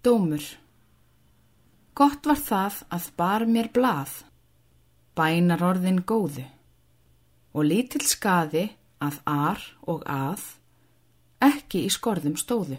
Dómur Gott var það að bar mér blað, bænar orðin góðu og lítill skaði að ar og að ekki í skorðum stóðu.